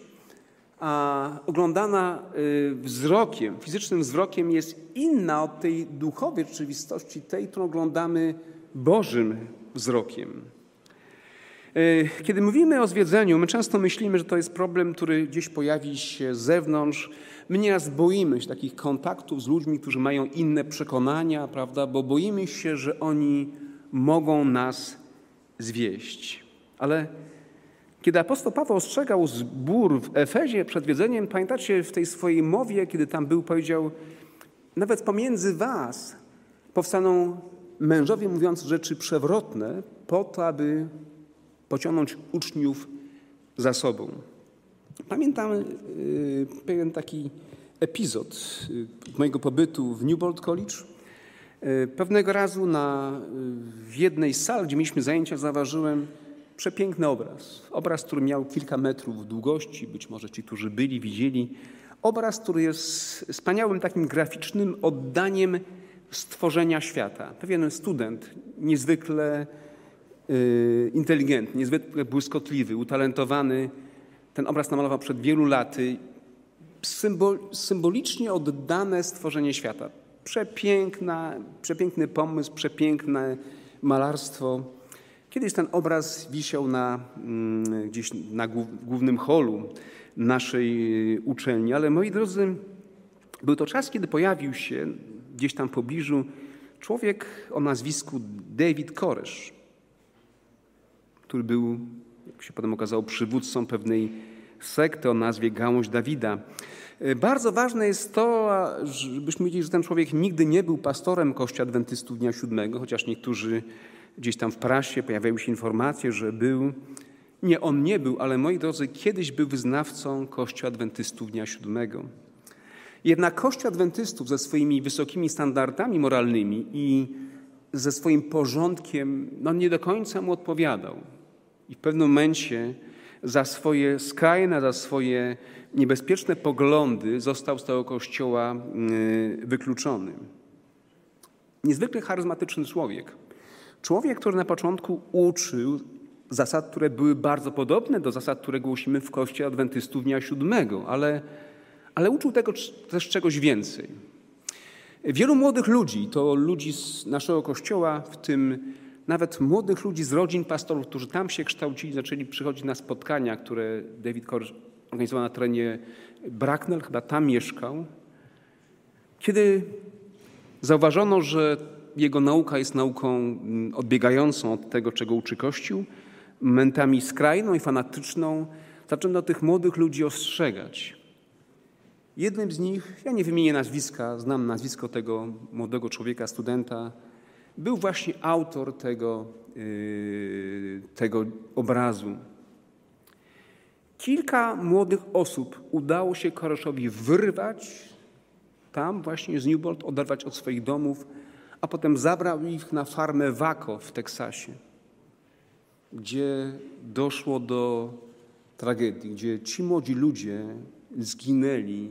a, oglądana y, wzrokiem, fizycznym wzrokiem jest inna od tej duchowej rzeczywistości, tej, którą oglądamy Bożym wzrokiem. E, kiedy mówimy o zwiedzeniu, my często myślimy, że to jest problem, który gdzieś pojawi się z zewnątrz. My nieraz boimy się takich kontaktów z ludźmi, którzy mają inne przekonania, prawda, bo boimy się, że oni mogą nas zwieść. Ale kiedy apostoł Paweł ostrzegał zbór w Efezie przed wiedzeniem, pamiętacie w tej swojej mowie, kiedy tam był, powiedział, nawet pomiędzy was powstaną mężowie mówiąc rzeczy przewrotne po to, aby pociągnąć uczniów za sobą. Pamiętam y, pewien taki epizod y, mojego pobytu w Newport College. Y, pewnego razu na, w jednej z sal, gdzie mieliśmy zajęcia, zauważyłem przepiękny obraz. Obraz, który miał kilka metrów długości, być może ci, którzy byli, widzieli. Obraz, który jest wspaniałym takim graficznym oddaniem stworzenia świata. Pewien student, niezwykle Y, inteligentny, niezwykle błyskotliwy, utalentowany. Ten obraz namalował przed wielu laty. Symbol, symbolicznie oddane stworzenie świata. Przepiękna, przepiękny pomysł, przepiękne malarstwo. Kiedyś ten obraz wisiał na, mm, gdzieś na głównym holu naszej uczelni, ale moi drodzy, był to czas, kiedy pojawił się gdzieś tam w pobliżu człowiek o nazwisku David Koresz który był, jak się potem okazało, przywódcą pewnej sektę o nazwie Gałąź Dawida. Bardzo ważne jest to, żebyśmy wiedzieli, że ten człowiek nigdy nie był pastorem Kościoła Adwentystów Dnia Siódmego, chociaż niektórzy gdzieś tam w prasie pojawiają się informacje, że był. Nie, on nie był, ale moi drodzy, kiedyś był wyznawcą Kościoła Adwentystów Dnia Siódmego. Jednak Kościół Adwentystów ze swoimi wysokimi standardami moralnymi i ze swoim porządkiem no nie do końca mu odpowiadał. I w pewnym momencie za swoje skrajne, za swoje niebezpieczne poglądy został z tego kościoła y, wykluczony. Niezwykle charyzmatyczny człowiek. Człowiek, który na początku uczył zasad, które były bardzo podobne do zasad, które głosimy w Kościele Adwentystów Dnia Siódmego, ale, ale uczył tego też czegoś więcej. Wielu młodych ludzi, to ludzi z naszego Kościoła, w tym nawet młodych ludzi z rodzin pastorów, którzy tam się kształcili, zaczęli przychodzić na spotkania, które David Koresh organizował na terenie Bracknell, chyba tam mieszkał. Kiedy zauważono, że jego nauka jest nauką mm, odbiegającą od tego, czego uczy Kościół, momentami skrajną i fanatyczną, zaczęto tych młodych ludzi ostrzegać. Jednym z nich, ja nie wymienię nazwiska, znam nazwisko tego młodego człowieka, studenta, był właśnie autor tego, yy, tego obrazu. Kilka młodych osób udało się Koreszowi wyrwać tam właśnie z Newport, oderwać od swoich domów, a potem zabrał ich na farmę Waco w Teksasie, gdzie doszło do tragedii, gdzie ci młodzi ludzie zginęli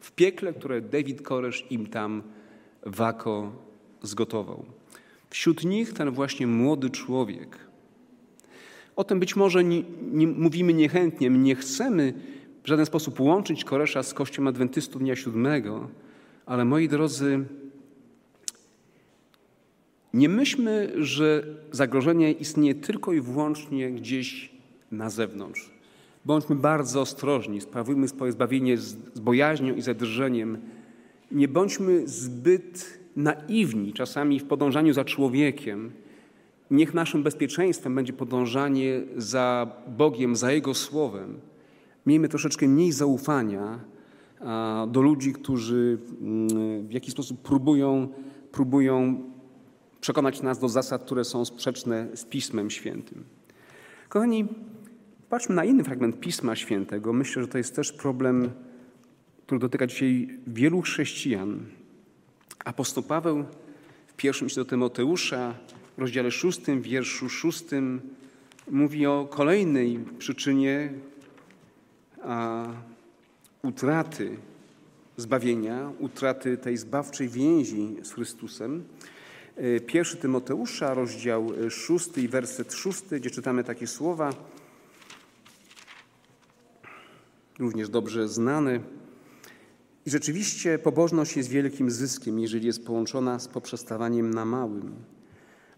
w piekle, które David Koresz im tam Waco zgotował. Wśród nich ten właśnie młody człowiek. O tym być może nie, nie, mówimy niechętnie. Nie chcemy w żaden sposób łączyć Koresza z Kościołem Adwentystów Dnia Siódmego, ale moi drodzy, nie myślmy, że zagrożenie istnieje tylko i wyłącznie gdzieś na zewnątrz. Bądźmy bardzo ostrożni, sprawujmy swoje zbawienie z, bojaźnią i zadrżeniem. Nie bądźmy zbyt naiwni czasami w podążaniu za człowiekiem. Niech naszym bezpieczeństwem będzie podążanie za Bogiem, za Jego Słowem. Miejmy troszeczkę mniej zaufania do ludzi, którzy mm, w jakiś sposób próbują, próbują przekonać nas do zasad, które są sprzeczne z Pismem Świętym. Kochani, patrzmy na inny fragment Pisma Świętego. Myślę, że to jest też problem, który dotyka dzisiaj wielu chrześcijan. Apostoł Paweł w pierwszym liście do Tymoteusza, w rozdziale szóstym, wierszu szóstym, mówi o kolejnej przyczynie a, utraty zbawienia, utraty tej zbawczej więzi z Chrystusem. E, pierwszy Tymoteusza, rozdział szósty i werset szósty, gdzie czytamy takie słowa, również dobrze znane. I rzeczywiście pobożność jest wielkim zyskiem, jeżeli jest połączona z poprzestawaniem na małym.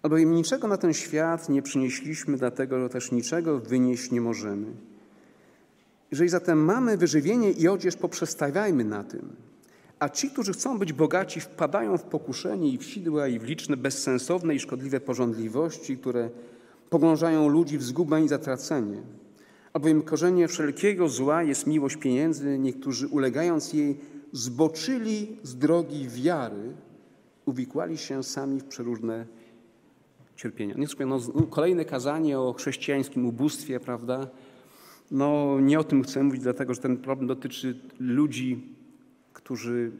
Albowiem niczego na ten świat nie przynieśliśmy, dlatego też niczego wynieść nie możemy. Jeżeli zatem mamy wyżywienie i odzież, poprzestawiajmy na tym. A ci, którzy chcą być bogaci, wpadają w pokuszenie i w sidła, i w liczne bezsensowne i szkodliwe porządliwości, które pogrążają ludzi w zgubę i zatracenie. Albowiem korzenie wszelkiego zła jest miłość pieniędzy. Niektórzy ulegając jej zboczyli z drogi wiary, uwikłali się sami w przeróżne cierpienia. Nie no, kolejne kazanie o chrześcijańskim ubóstwie, prawda? No nie o tym chcę mówić, dlatego że ten problem dotyczy ludzi, którzy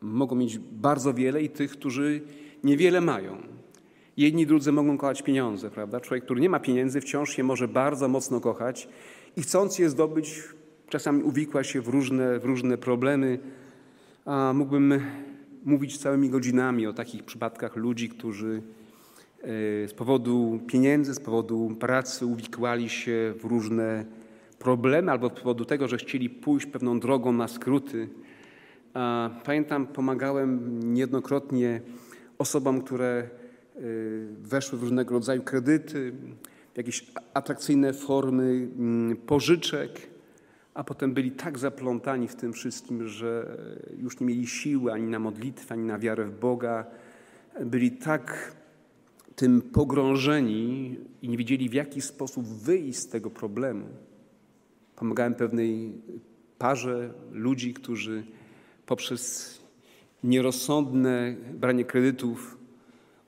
mogą mieć bardzo wiele i tych, którzy niewiele mają. Jedni drudzy mogą kochać pieniądze, prawda? Człowiek, który nie ma pieniędzy, wciąż je może bardzo mocno kochać i chcąc je zdobyć, czasami uwikła się w różne, w różne problemy. A mógłbym mówić całymi godzinami o takich przypadkach ludzi, którzy e, z powodu pieniędzy, z powodu pracy uwikłali się w różne problemy albo z powodu tego, że chcieli pójść pewną drogą na skróty. Pamiętam, pomagałem niejednokrotnie osobom, które e, weszły w różnego rodzaju kredyty, jakieś atrakcyjne formy mm, pożyczek a potem byli tak zaplątani w tym wszystkim, że już nie mieli siły ani na modlitwę, ani na wiarę w Boga. Byli tak tym pogrążeni i nie wiedzieli, w jaki sposób wyjść z tego problemu. Pomagałem pewnej parze ludzi, którzy poprzez nierozsądne branie kredytów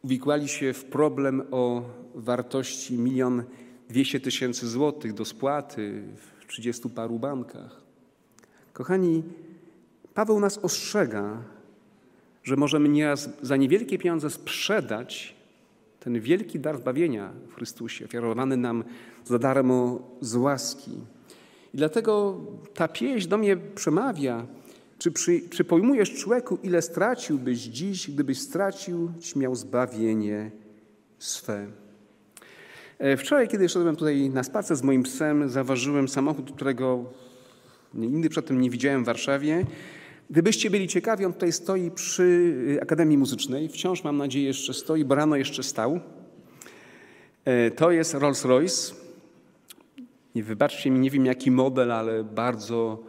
uwikłali się w problem o wartości milion dwieście tysięcy złotych do spłaty w trzydziestu paru bankach. Kochani, Paweł nas ostrzega, że możemy nieraz za niewielkie pieniądze sprzedać ten wielki dar zbawienia w Chrystusie, ofiarowany nam za darmo z łaski. I dlatego ta pieśń do mnie przemawia. Czy, przy, czy pojmujesz człowieku, ile straciłbyś dziś, gdybyś stracił, miał zbawienie swe? E, wczoraj, kiedy szedłem tutaj na spacer z moim psem, zauważyłem samochód, którego nigdy przedtem nie widziałem w Warszawie. Gdybyście byli ciekawi, on tutaj stoi przy y, Akademii Muzycznej. Wciąż, mam nadzieję, jeszcze stoi, bo rano jeszcze stał. E, to jest Rolls-Royce. Nie wybaczcie mi, nie wiem jaki model, ale bardzo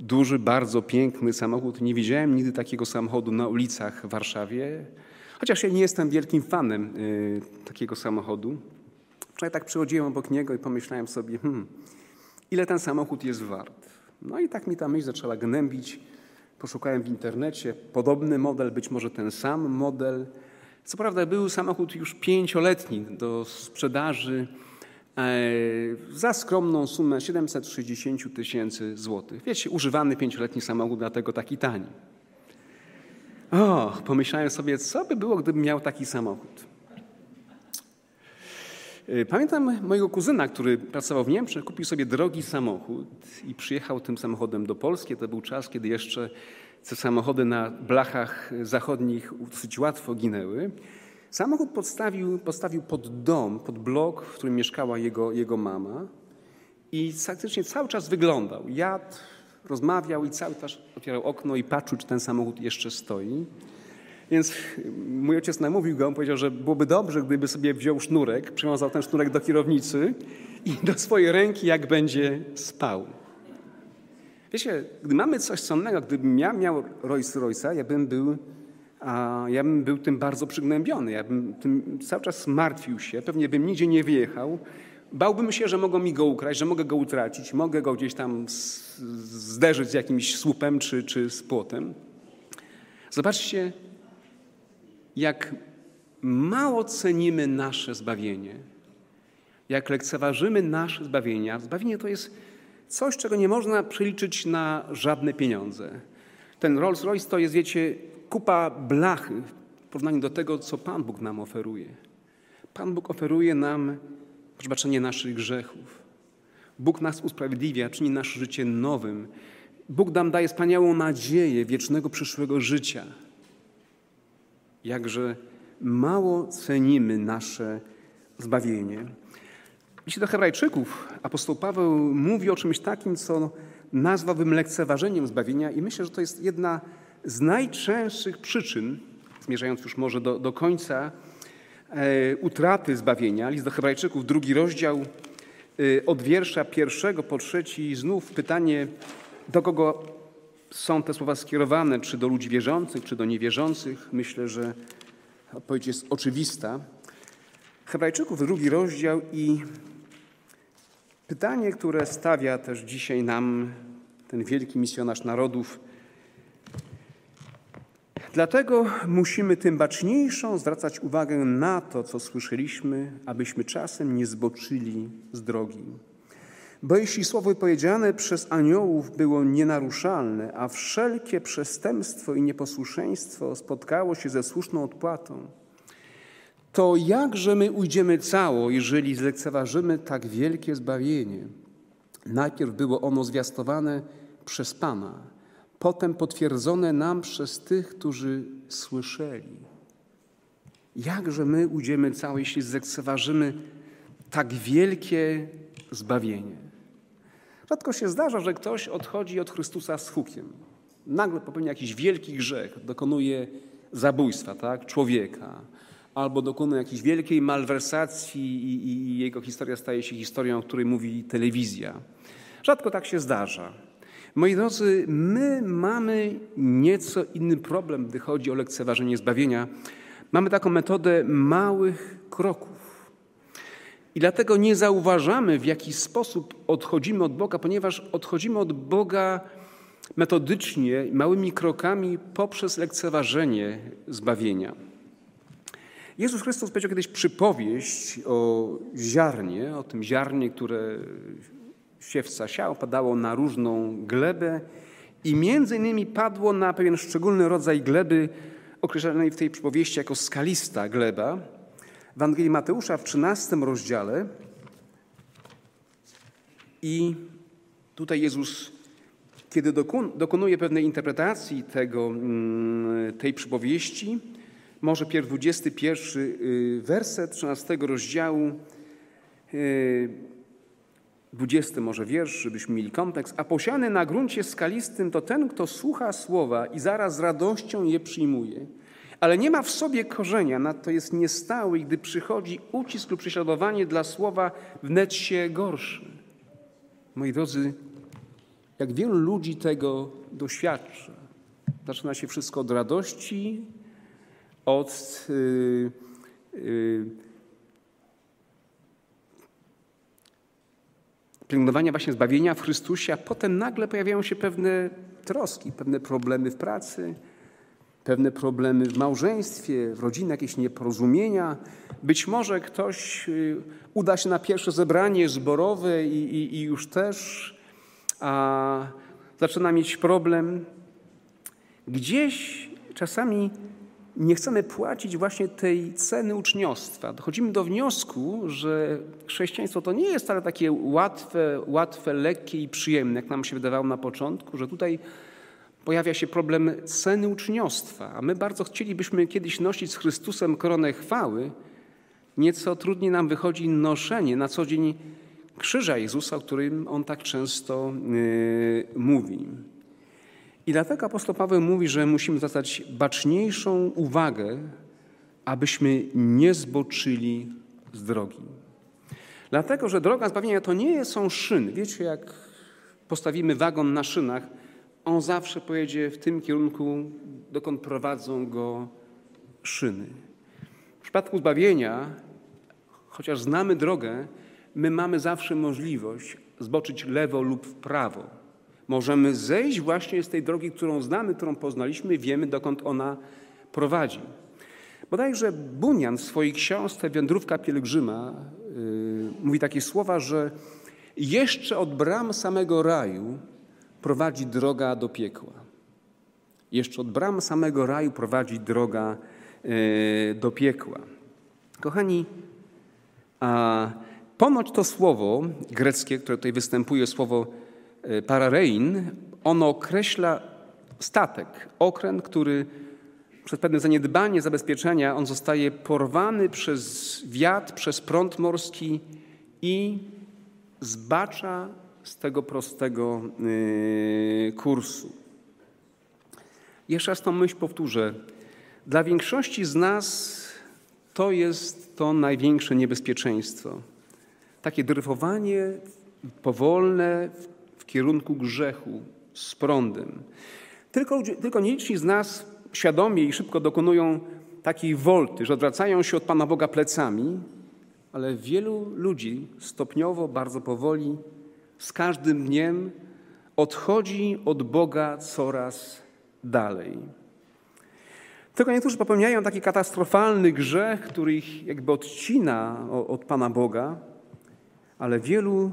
duży, bardzo piękny samochód. Nie widziałem nigdy takiego samochodu na ulicach w Warszawie. Chociaż ja nie jestem wielkim fanem y, takiego samochodu. Wczoraj tak przychodziłem obok niego i pomyślałem sobie, hmm, ile ten samochód jest wart. No i tak mi ta myśl zaczęła gnębić. Poszukałem w internecie, podobny model, być może ten sam model. Co prawda był samochód już pięcioletni do sprzedaży za skromną sumę 760 tysięcy złotych. Wiecie, używany pięcioletni samochód, dlatego taki tani. O, pomyślałem sobie, co by było, gdybym miał taki samochód. E, pamiętam mojego kuzyna, który pracował w Niemczech, kupił sobie drogi samochód i przyjechał tym samochodem do Polski. To był czas, kiedy jeszcze te samochody na blachach zachodnich dosyć łatwo ginęły. Samochód postawił, postawił pod dom, pod blok, w którym mieszkała jego, jego mama i faktycznie cały czas wyglądał. Jadł, rozmawiał i cały czas otwierał okno i patrzył, czy ten samochód jeszcze stoi. Więc mój ojciec namówił go, on powiedział, że byłoby dobrze, gdyby sobie wziął sznurek, przywiązał ten sznurek do kierownicy i do swojej ręki, jak będzie spał. Wiecie, gdy mamy coś cennego, gdybym ja miał Rolls Royce'a, ja bym był, a, ja bym był tym bardzo przygnębiony. Ja bym tym cały czas martwił się, pewnie bym nigdzie nie wyjechał. Bałbym się, że mogą mi go ukraść, że mogę go utracić, mogę go gdzieś tam zderzyć z jakimś słupem czy, czy z płotem. Zobaczcie, jak mało cenimy nasze zbawienie, jak lekceważymy nasze zbawienia. Zbawienie to jest coś, czego nie można przeliczyć na żadne pieniądze. Ten Rolls Royce to jest, wiecie, kupa blachy w porównaniu do tego, co Pan Bóg nam oferuje. Pan Bóg oferuje nam przebaczenie naszych grzechów. Bóg nas usprawiedliwia, czyni nasze życie nowym. Bóg nam daje wspaniałą nadzieję wiecznego przyszłego życia jakże mało cenimy nasze zbawienie. Jeśli do Hebrajczyków apostoł Paweł mówi o czymś takim, co nazwałbym lekceważeniem zbawienia, i myślę, że to jest jedna z najczęstszych przyczyn, zmierzając już może do, do końca, e, utraty zbawienia. List do Hebrajczyków, drugi rozdział, e, od wiersza pierwszego po trzeci, znów pytanie, do kogo są te słowa skierowane, czy do ludzi wierzących, czy do niewierzących? Myślę, że odpowiedź jest oczywista. Hebrajczyków, drugi rozdział i pytanie, które stawia też dzisiaj nam ten wielki misjonarz narodów. Dlatego musimy tym baczniejszą zwracać uwagę na to, co słyszeliśmy, abyśmy czasem nie zboczyli z drogi. Bo jeśli słowo powiedziane przez aniołów było nienaruszalne, a wszelkie przestępstwo i nieposłuszeństwo spotkało się ze słuszną odpłatą, to jakże my ujdziemy cało, jeżeli zlekceważymy tak wielkie zbawienie? Najpierw było ono zwiastowane przez Pana, potem potwierdzone nam przez tych, którzy słyszeli. Jakże my ujdziemy cało, jeśli zlekceważymy tak wielkie zbawienie? Rzadko się zdarza, że ktoś odchodzi od Chrystusa z hukiem. Nagle popełnia jakiś wielki grzech, dokonuje zabójstwa tak, człowieka, albo dokonuje jakiejś wielkiej malwersacji i, i jego historia staje się historią, o której mówi telewizja. Rzadko tak się zdarza. Moi drodzy, my mamy nieco inny problem, gdy chodzi o lekceważenie zbawienia. Mamy taką metodę małych kroków. I dlatego nie zauważamy, w jaki sposób odchodzimy od Boga, ponieważ odchodzimy od Boga metodycznie, małymi krokami poprzez lekceważenie zbawienia. Jezus Chrystus powiedział kiedyś przypowieść o ziarnie, o tym ziarnie, które siewca siał, padało na różną glebę i między innymi padło na pewien szczególny rodzaj gleby, określonej w tej przypowieści jako skalista gleba. W Ewangelii Mateusza w 13 rozdziale i tutaj Jezus, kiedy dokonuje pewnej interpretacji tego, mm, tej przypowieści, może pierw 21 y, werset 13 rozdziału, 20 y, może wiersz, żebyśmy mieli kontekst. A posiany na gruncie skalistym to ten, kto słucha słowa i zaraz z radością je przyjmuje, ale nie ma w sobie korzenia, nadto jest niestały i gdy przychodzi ucisk lub prześladowanie dla słowa, wnet się gorszy. Moi drodzy, jak wielu ludzi tego doświadcza. Zaczyna się wszystko od radości, od yy, yy, pielęgnowania właśnie zbawienia w Chrystusie, a potem nagle pojawiają się pewne troski, pewne problemy w pracy, pewne problemy w małżeństwie, w rodzinie, jakieś nieporozumienia. Być może ktoś y, uda się na pierwsze zebranie zborowe i, i, i już też a, zaczyna mieć problem. Gdzieś czasami nie chcemy płacić właśnie tej ceny uczniostwa. Dochodzimy do wniosku, że chrześcijaństwo to nie jest wcale takie łatwe, łatwe, lekkie i przyjemne, jak nam się wydawało na początku, że tutaj pojawia się problem ceny uczniostwa, a my bardzo chcielibyśmy kiedyś nosić z Chrystusem koronę chwały, nieco trudniej nam wychodzi noszenie na co dzień krzyża Jezusa, o którym On tak często yy, mówi. I dlatego apostoł Paweł mówi, że musimy zwracać baczniejszą uwagę, abyśmy nie zboczyli z drogi. Dlatego, że droga zbawienia to nie są szyny. Wiecie, jak postawimy wagon na szynach, on zawsze pojedzie w tym kierunku, dokąd prowadzą go szyny. W przypadku zbawienia, chociaż znamy drogę, my mamy zawsze możliwość zboczyć lewo lub w prawo. Możemy zejść właśnie z tej drogi, którą znamy, którą poznaliśmy, wiemy dokąd ona prowadzi. Bodajże Bunian w swojej książce Wędrówka pielgrzyma yy, mówi takie słowa, że jeszcze od bram samego raju prowadzi droga do piekła. Jeszcze od bram samego raju prowadzi droga yy, do piekła. Kochani, a ponoć to słowo greckie, które tutaj występuje, słowo pararein, ono określa statek, okręt, który przez pewne zaniedbanie zabezpieczenia on zostaje porwany przez wiatr, przez prąd morski i zbacza z tego prostego e, kursu. Jeszcze raz tą myśl powtórzę. Dla większości z nas to jest to największe niebezpieczeństwo. Takie dryfowanie powolne, kierunku grzechu z prądem. Tylko, tylko nieliczni z nas świadomie i szybko dokonują takiej wolty, że odwracają się od Pana Boga plecami, ale wielu ludzi stopniowo, bardzo powoli, z każdym dniem odchodzi od Boga coraz dalej. Tylko niektórzy popełniają taki katastrofalny grzech, który ich jakby odcina od Pana Boga, ale wielu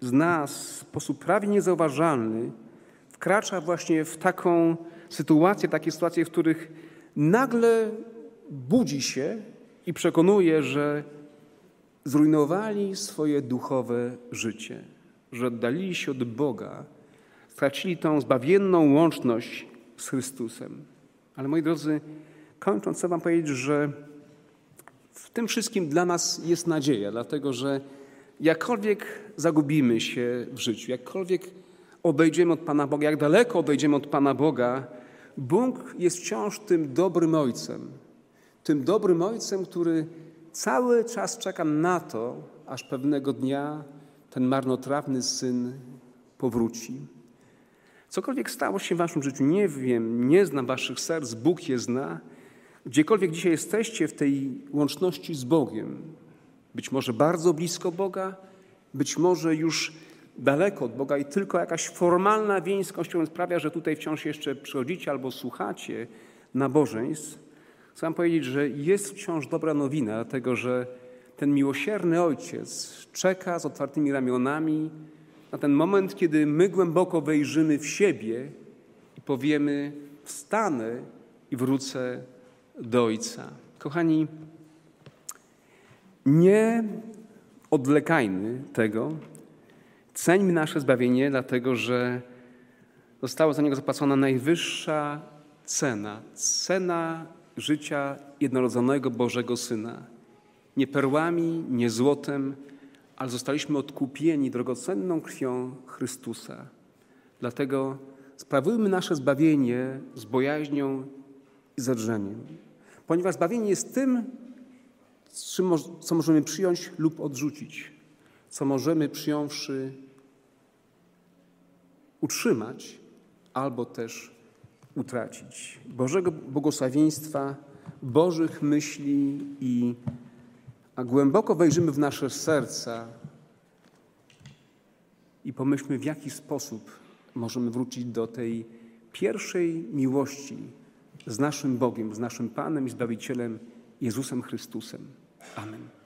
z nas w sposób prawie niezauważalny wkracza właśnie w taką sytuację, takie sytuacje, w których nagle budzi się i przekonuje, że zrujnowali swoje duchowe życie, że oddalili się od Boga, stracili tą zbawienną łączność z Chrystusem. Ale moi drodzy, kończąc, chcę Wam powiedzieć, że w tym wszystkim dla nas jest nadzieja, dlatego że jakkolwiek zagubimy się w życiu, jakkolwiek odejdziemy od Pana Boga, jak daleko odejdziemy od Pana Boga, Bóg jest wciąż tym dobrym Ojcem. Tym dobrym Ojcem, który cały czas czeka na to, aż pewnego dnia ten marnotrawny syn powróci. Cokolwiek stało się w waszym życiu, nie wiem, nie znam waszych serc, Bóg je zna. Gdziekolwiek dzisiaj jesteście w tej łączności z Bogiem, Być może bardzo blisko Boga, być może już daleko od Boga i tylko jakaś formalna więź z Kościołem sprawia, że tutaj wciąż jeszcze przychodzicie albo słuchacie nabożeństw. Chcę powiedzieć, że jest wciąż dobra nowina, dlatego że ten miłosierny Ojciec czeka z otwartymi ramionami na ten moment, kiedy my głęboko wejrzymy w siebie i powiemy: Wstanę i wrócę do Ojca. Kochani, nie odwlekajmy tego. Ceńmy nasze zbawienie, dlatego że została za niego zapłacona najwyższa cena cena życia jednorodzonego Bożego Syna. Nie perłami, nie złotem, ale zostaliśmy odkupieni drogocenną krwią Chrystusa. Dlatego sprawujmy nasze zbawienie z bojaźnią i zadrzeniem, ponieważ zbawienie jest tym, co możemy przyjąć lub odrzucić, co możemy przyjąwszy utrzymać albo też utracić. Bożego błogosławieństwa, Bożych myśli i a głęboko wejrzymy w nasze serca i pomyślmy, w jaki sposób możemy wrócić do tej pierwszej miłości z naszym Bogiem, z naszym Panem i Zbawicielem Jezusem Chrystusem. Amen.